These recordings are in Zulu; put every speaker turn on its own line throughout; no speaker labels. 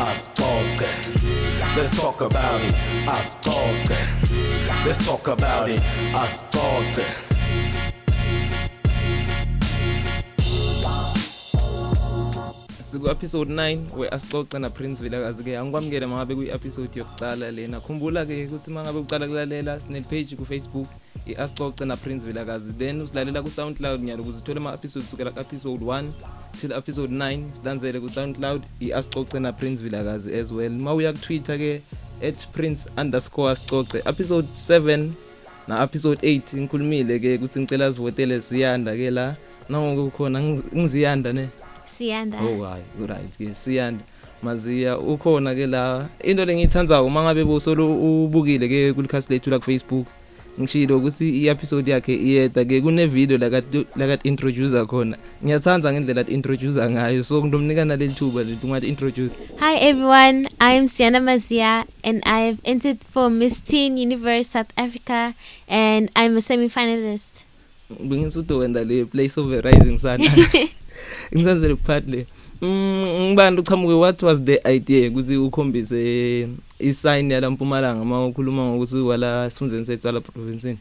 asixoxe let's talk about it. Asixoxe let's talk about it. Asixoxe
siku episode 9 we asixoxe na Prince Vilakazi ke angikwamukele mangabe kuyi episode yokuqala lena. Khumbula ke ukuthi mangabe uqala kulalela sine page ku Facebook iasixoxe na Prince Vilakazi. Then usilalela ku SoundCloud nyalo ukuze uthole ama episodes sukela ku episode 1 till episode 9 sidanzele ku SoundCloud iasixoxe na Prince Vilakazi as well. Mawuya ku Twitter ke @prince_asixoxe episode 7 na episode 8 ngikhulumile ke ukuthi ngicela sivotele siyanda ke la. Nangoku khona ngiziyanda ne?
Siyanda.
Oh hayi right ke siyanda. Maziya ukhona ke la. Into lengiyithandayo uma ngabe bosolo ubukile ke kulikhasi lethu la ku Facebook ngishilo ukuthi i-episode yakhe iyeda ke kune video la la introducer khona. Ngiyathanda ngendlela at introducer ngayo. So nginomnika naleli thuba lethi ungathi introduce.
Hi everyone, I am Siana Mazia and I have entered for Miss Teen Universe South Africa and I'm a semi-finalist.
bengisudokwenda le place of the rising sun. Ngisazele part le Mm ngibani uqhamuke what was the idea ukuthi ukhombise isign yala Mpumalanga uma ukhuluma ngokuthi wala Sunzeni sethu ala province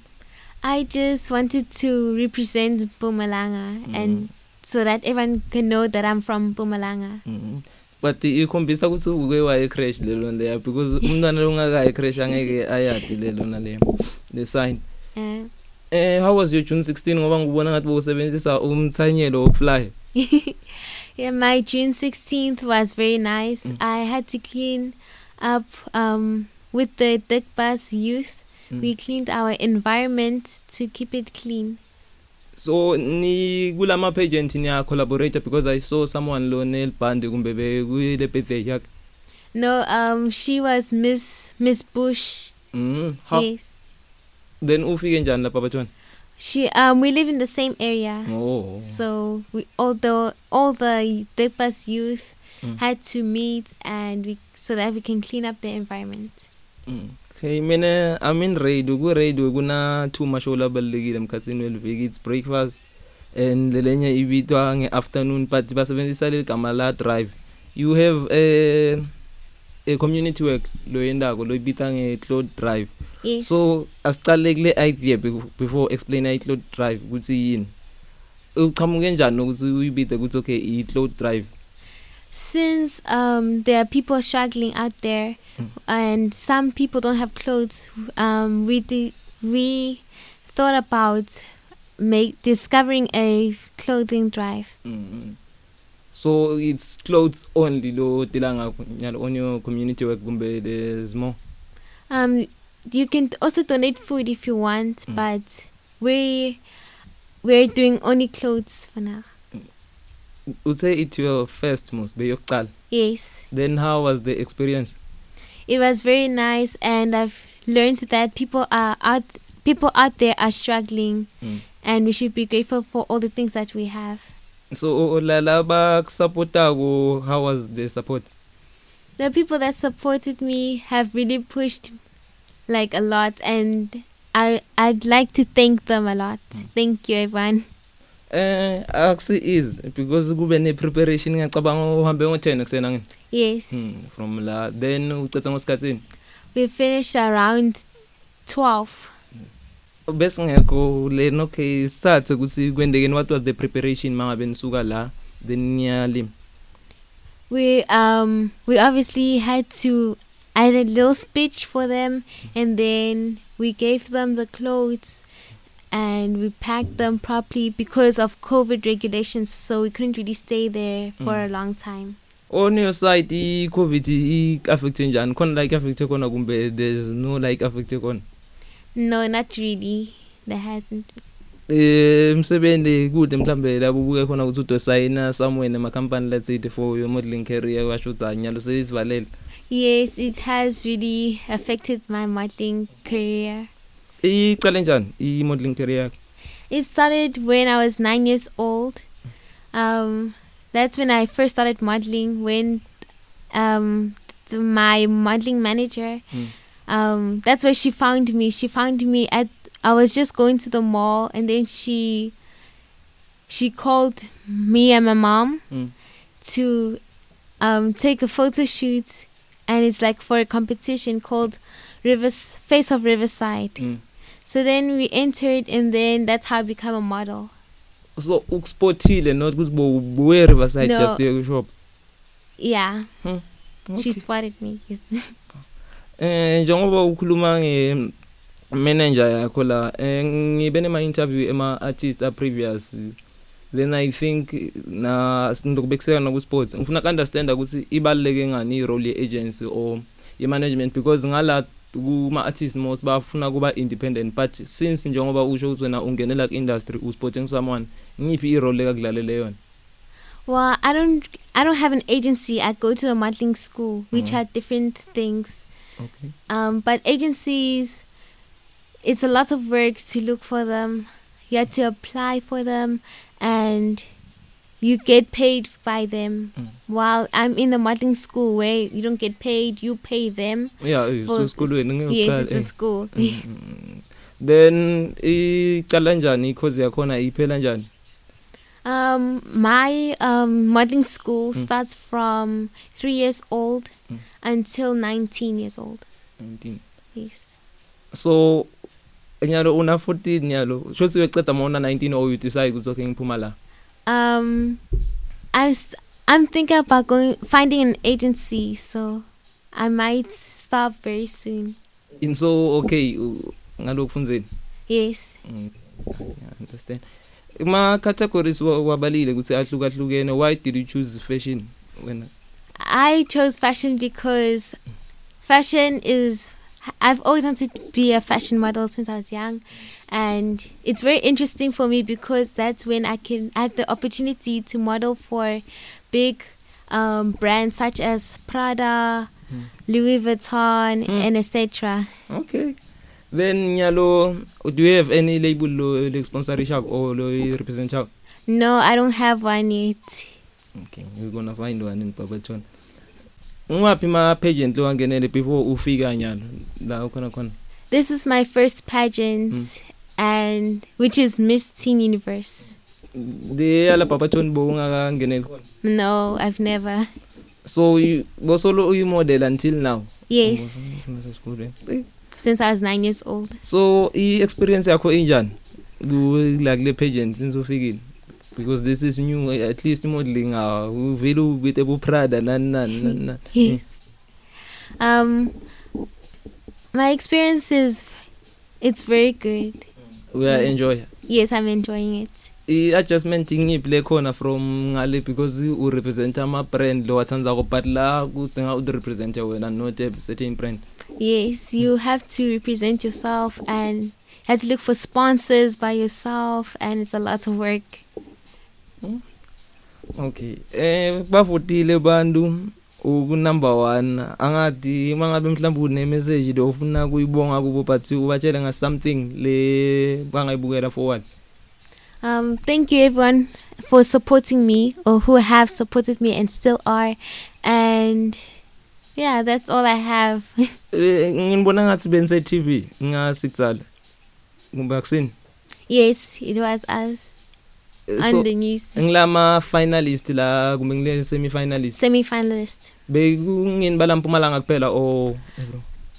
I just wanted to represent Bumalanga
Mm.
and so that everyone can know that I'm from Bumalanga.
Mhm. but ikhombisa ukuthi uke waye crash lelo leya because umntwana longakayi crash angeke ayadi lelo nale the sign
Uh,
eh how was your June 16 ngoba ngibona ngathi bowusebenzisa umthanyelo wokufly
yeah, my June 16th was very nice.
Mm.
I had to clean up um, with the Dick Bus youth.
Mm.
We cleaned our environment to keep it clean.
so ni kulama pageant niya collaborate because i saw someone lo nail band kumbe be kule birthday yakhe
No, um, she was Miss Miss Bush.
mhm how
Yes.
then ufike njani lapha bathona
She um we live in the same area.
oh
So we all the all the Digbus youth
Mm.
had to meet and we so that we can clean up the environment.
Mm. okay mina i'm in radio ku radio kuna two mashow labalekile emkhatsini weliviki it's breakfast and lelenye ibitwa ngeafternoon but basebenzisa leligama la drive you have a a community work lo yendako lo ibita nge-cloud drive
Yes.
so asicale kule idea be- before explain i-cloud drive ukuthi yini uchamuke njani ukuthi uyibide ukuthi okay i-cloud drive
since um there are people struggling out there
Mm.
and some people don't have clothes um we di- we thought about make discovering a clothing drive.
mm. so it's clothes only lo dila ngakho nyalo on your community work kumbe there's more
Um, you can also donate food if you want,
Mm.
but we we're doing only clothes for now.
uthe it your first most beyokuqala
Yes,
then how was the experience
it was very nice, and I've learned that people are out people out there are struggling,
Mm.
and we should be grateful for all the things that we have.
so la laba kusupportako how was the support
The people that supported me have really pushed like a lot, and I I'd like to thank them a lot.
Mm.
Thank you, everyone.
eh akusi easy because kube ne preparation ngiyacabanga uhambe ngo10 kusena ngini
Yes,
hmm, from la then ucetha ngosikhatsini
we finished around twelve.
bese ngekho le okay sathe ukuthi kwendekeni what was the preparation mangabe nisuka la then niyalima
we um we obviously had to I had a little speech for them and then we gave them the clothes and we packed them properly because of COVID regulations so we couldn't really stay there for
Mm.
a long time.
on your side i covid i affect njani khona like affect khona kumbe there's no like affect khona
No, not really. There hasn't.
eh umsebenzi kude mhlambe labo buke khona ukuthi udosayina somewhere nema company let's say for your modeling career washo ukuthi anyalo sesivalele
Yes, it has really affected my modeling career.
icale njani i modeling career yakhe
It started when I was nine years old. Um, that's when I first started modeling. When um, the, my modeling manager,
Mm.
um, that's where she found me. She found me at. I was just going to the mall, and then she she called me and my mom
Mm.
to um, take a photo shoot, and it's like for a competition called Rivers Face of Riverside.
Mm.
So then we entered, and then that's how I become a model.
so ukuspothile not ukuthi bo buye riverside
No.
just uye shop
Yeah,
Hmm.
she spotted me. Yes.
eh njengoba ukhuluma nge manager yakho la eh ngibe nema interview ema artist a previous then i think na sindokubekiseka na ku sports ngifuna ku understand ukuthi ibaluleke ngani i role ye agency or ye management because ngala kuma artist most bafuna kuba independent but since njengoba usho ukuthi wena ungenela ku industry u sporting someone ngiphi i role ekadlalele yona
Well, I don't. I don't have an agency. I go to a modeling school, which
Mhm.
are different things.
okay
Um, but agencies, it's a lot of work to look for them. You have to apply for them, and you get paid by them.
Mm.
While I'm in the modeling school, where you don't get paid, you pay them.
yeah eh, so esikolweni
yes, it's a school.
Mm, mm. then icala njani ikhozi yakhona iphela njani
Um, my um, modeling school
Mm.
starts from three years old
Mm.
until 19 years old.
19
Yes.
so nyalo una 14 nyalo shothi uyaqeda ma una 19 or you decide ukuthi okay ngiphuma la
Um, I s- I'm thinking about going finding an agency, so I might stop very soon.
in so okay u- ngalokhu funzeni
Yes.
Mm, yeah, understand ma categories wa- wabalile ukuthi ahlukahlukene why did you choose fashion wena
I chose fashion because fashion is. I've always wanted to be a fashion model since I was young, and it's very interesting for me because that's when I can I have the opportunity to model for big um, brands such as Prada,
Mm.
Louis Vuitton,
Mm.
and etc.
okay then nyalo do you have any label lo le sponsorship or lo represent
No, I don't have one yet.
Okay, we're gonna find one in Babaton. Ngwaphi ma pageant lo wangenele before ufika nyalo la ukhona khona?
This is my first pageant,
Mm.
and which is Miss Teen Universe.
Le ala Babaton bo ungakangenele khona.
No, I've never.
So you bo solo uyi model until now.
Yes, since I was nine years old.
So i experience yakho injani? Ku like le pageant since ufikile. Because this is new at least modeling uh uvele ubite bu Prada nan nan nan. nan.
Yes. Um, my experience is, it's very good.
We are enjoy.
Yes, I'm enjoying it.
i adjustment ngiphi le khona from ngale because u represent ama brand lo watsandza ko but la kuthi nga u represent wena not a certain brand
Yes, you have to represent yourself and you have to look for sponsors by yourself, and it's a lot of work.
Okay. Eh bavotile bantu uku number 1 angathi mangabe mhlawumbe une message lo ufuna kuyibonga kubo but ubatshele nga something le bangayibukela forward
Um, thank you everyone for supporting me or who have supported me and still are. And yeah, that's all I have.
Eh, ngibona ngathi benze TV ngasicala kumbe akusini
yes, it was us.
So
the news.
ngilama finalist la kumbe ngile semi finalist
Semi finalist.
bekungini balampumalanga kuphela o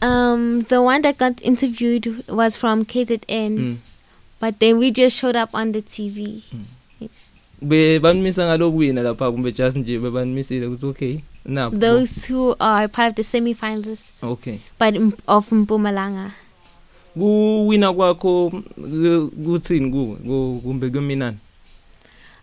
Um, the one that got interviewed was from KZN,
mm.
but then we just showed up on the TV.
Mm.
Yes.
bebanimisa ngalokuwina lapha kumbe just nje bebanimisile ukuthi okay na
Those who are part of the semi finalists,
okay
but of Mpumalanga.
kuwina kwakho ku- kuthini ku ku- kumbe kuminani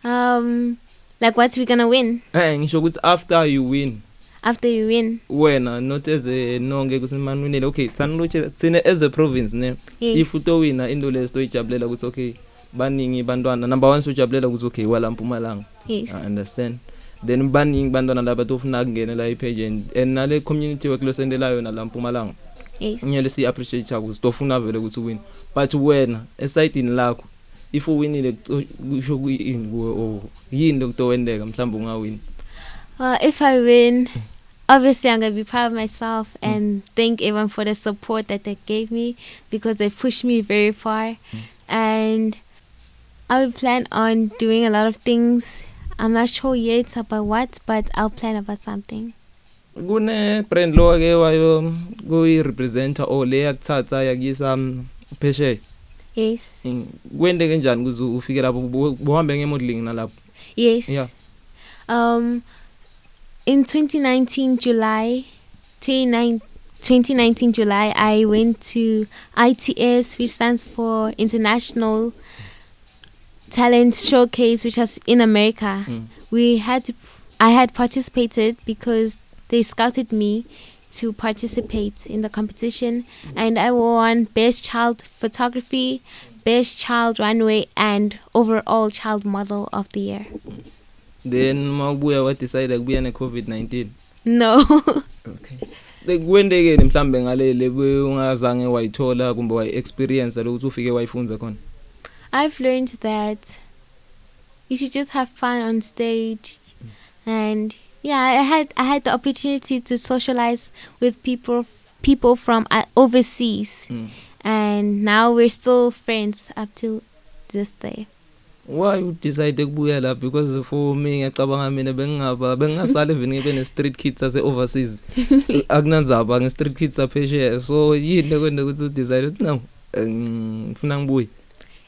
Um, like what we gonna win?
Eh ngisho ukuthi after you win.
After you win?
wena not as a nonke ukuthi manwinele okay tsanoloche tsine as a province ne?
Yes.
if utowina into leso toyijabulela ukuthi okay baningi bantwana. Number 1 sojabulela ukuthi okay wala mpumalanga.
Yes.
I understand. Then baningi bantwana laba tofuna kungenela i-pageant and nale community work losendelayo nala mpumalanga.
Yes.
ngiyele siyi appreciate ukuthi tofuna vele ukuthi win. But wena esayidini lakho if uwinile kusho kuyini kuwe or yini lokutowendeka mhlawumbe ungawini
Well, if I win, obviously I'm gonna be proud of myself and thank everyone for the support that they gave me because they pushed me very far. And I would plan on doing a lot of things. I'm not sure yet about what, but I'll plan about something.
kune brand lo ke wayo kuyi representer o le yakuthatha yakuyisa phesheya
Yes.
Kwende kanjani kuze ufike lapho buhambe ngemodeling nalapho
Yes.
Yeah.
Um, in 2019 July, 29, 2019 July, I went to ITS, which stands for International Talent Showcase, which was in America.
Mm.
We had to, I had participated because they scouted me to participate in the competition, and I won Best Child Photography, Best Child Runway, and overall Child Model of the Year.
then mawubuya wa decide kubuya ne COVID-19
No.
okay. Kwendeke mhlambe ngalele ungazange wayithola kumbe wayi experience lokuthi ufike wayifunza khona?
I've learned that you should just have fun on stage, and yeah, I had I had the opportunity to socialize with people people from uh, overseas,
Mm.
and now we're still friends up till this day.
why you decide ukubuya la because for me ngiyacabanga mina bengingaba bengingasale even ngibe ne street kids ase overseas. Akunanzaba nge street kids aphesheya so yini kwenda ukuthi u decide ukuthi no ngifuna ngibuye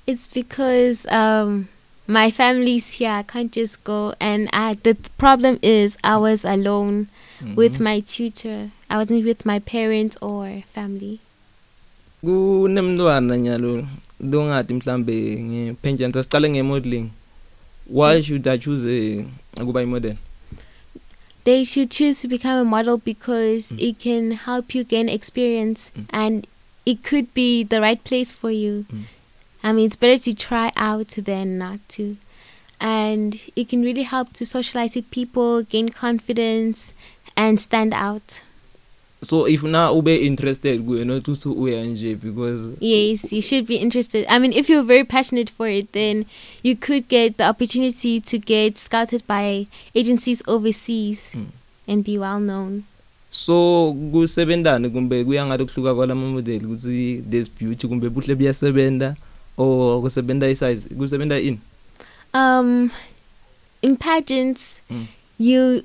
It's because um my family's here. I can't just go, and I the problem is I was alone with my tutor. I wasn't with my parents or family.
kunemntwana nyalo longadi mhlambe ngepension sasiqale ngemodeling why should i choose ukuba imodel
they should choose to become a model because
Mm.
it can help you gain experience
Mm.
and it could be the right place for you.
Mm.
I mean, it's better to try out than not to. And it can really help to socialize with people, gain confidence, and stand out.
so if na ube interested kuye not uthi uya nje because
Yes, you should be interested. I mean, if you're very passionate for it, then you could get the opportunity to get scouted by agencies overseas
Mm.
and be well known.
so kusebentani kumbe kuya ngathi kuhluka kwalama model ukuthi there's beauty kumbe buhle buyasebenta or kusebenta isize kusebenta ini
Um, in pageants,
Mm.
you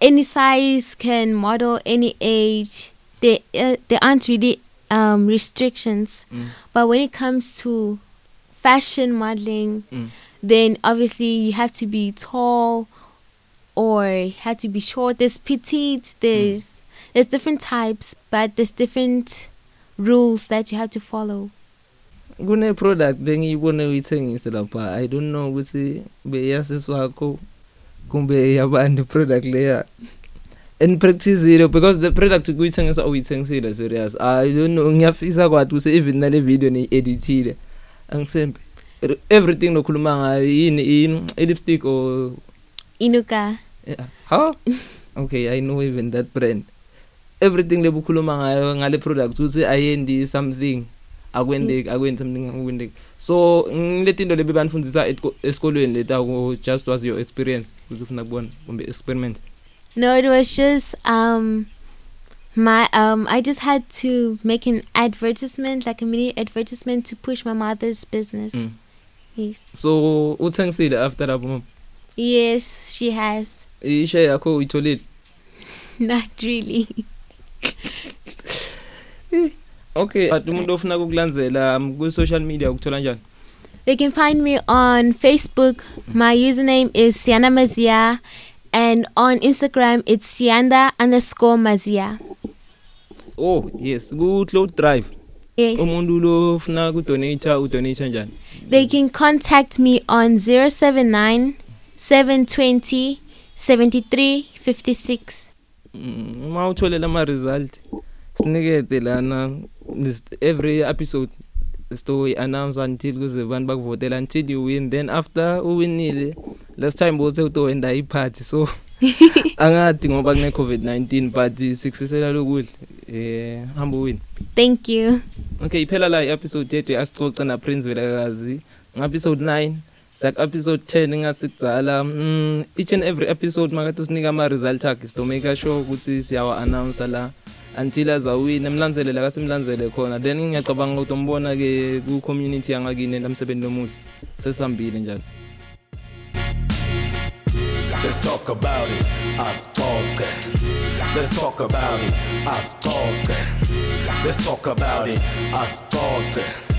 any size can model any age. There, uh, there aren't really um restrictions.
Mm.
But when it comes to fashion modeling,
Mm.
then obviously you have to be tall or you have to be short. There's petite. There's there's different types, but there's different rules that you have to follow.
Kune product bengiyibone uyithengise lapha. I don't know ukuthi beyasiswakho kumbe yabantu product leya. And practice it because the product kuyithengisa uyithengisile serious. I don't know ngiyafisa kwathi use even nale video ni editile angisembe R- everything nokhuluma ngayo yini i- i lipstick or
Inuka.
yeah. how? Okay i know even that brand. Everything lebukhuluma ngayo ngale product uthi ayendi something. Akwendeki akwendi something akwendeki so ngiletinto lebe banifundisa etko- esikolweni leta ku just was your experience ukuthi ufuna kubona kumbe experiment
No, it was just um my um I just had to make an advertisement, like a mini advertisement to push my mother's business.
Mm.
Yes.
so uthengisile after lapho mama
Yes, she has.
ishare yakho uyitholile
Not really.
Okay but umuntu ofuna ukukulandzela um, ku social media ukuthola njani
They can find me on Facebook. My username is Siana Mazia. And on Instagram, it's Sianda underscore Mazia.
oh yes ku cloud drive
Yes.
umuntu lo ufuna kudonate udonate njani
They can contact me on 079 720 73 56.
Mm, uma utholela ama result sinikete lana this, every episode story announce until kuze abantu bakuvotela until you win. Then after uwinile last time bose utowenda iparty so angadi ngoba kune covid-19 but sikufisela lokuhle eh hamba uwin
Thank you.
okay iphela la i-episode yethu asixoxe na prince velakazi. Nga-episode 9 sak episode 10 ingasidzala mm, each and every episode makade usinika ama-result akhe sitomaka sure ukuthi siyawa-announce la. Until azawina emlandzele la kasi mlandzele khona then ngiyacabanga ukuthi umbona-ke ku-community yangakini lamsebenzi lomuhle sesihambile njalo Let's talk about it. Ascolte. Let's talk about it. Ascolte. Let's talk about it. Ascolte.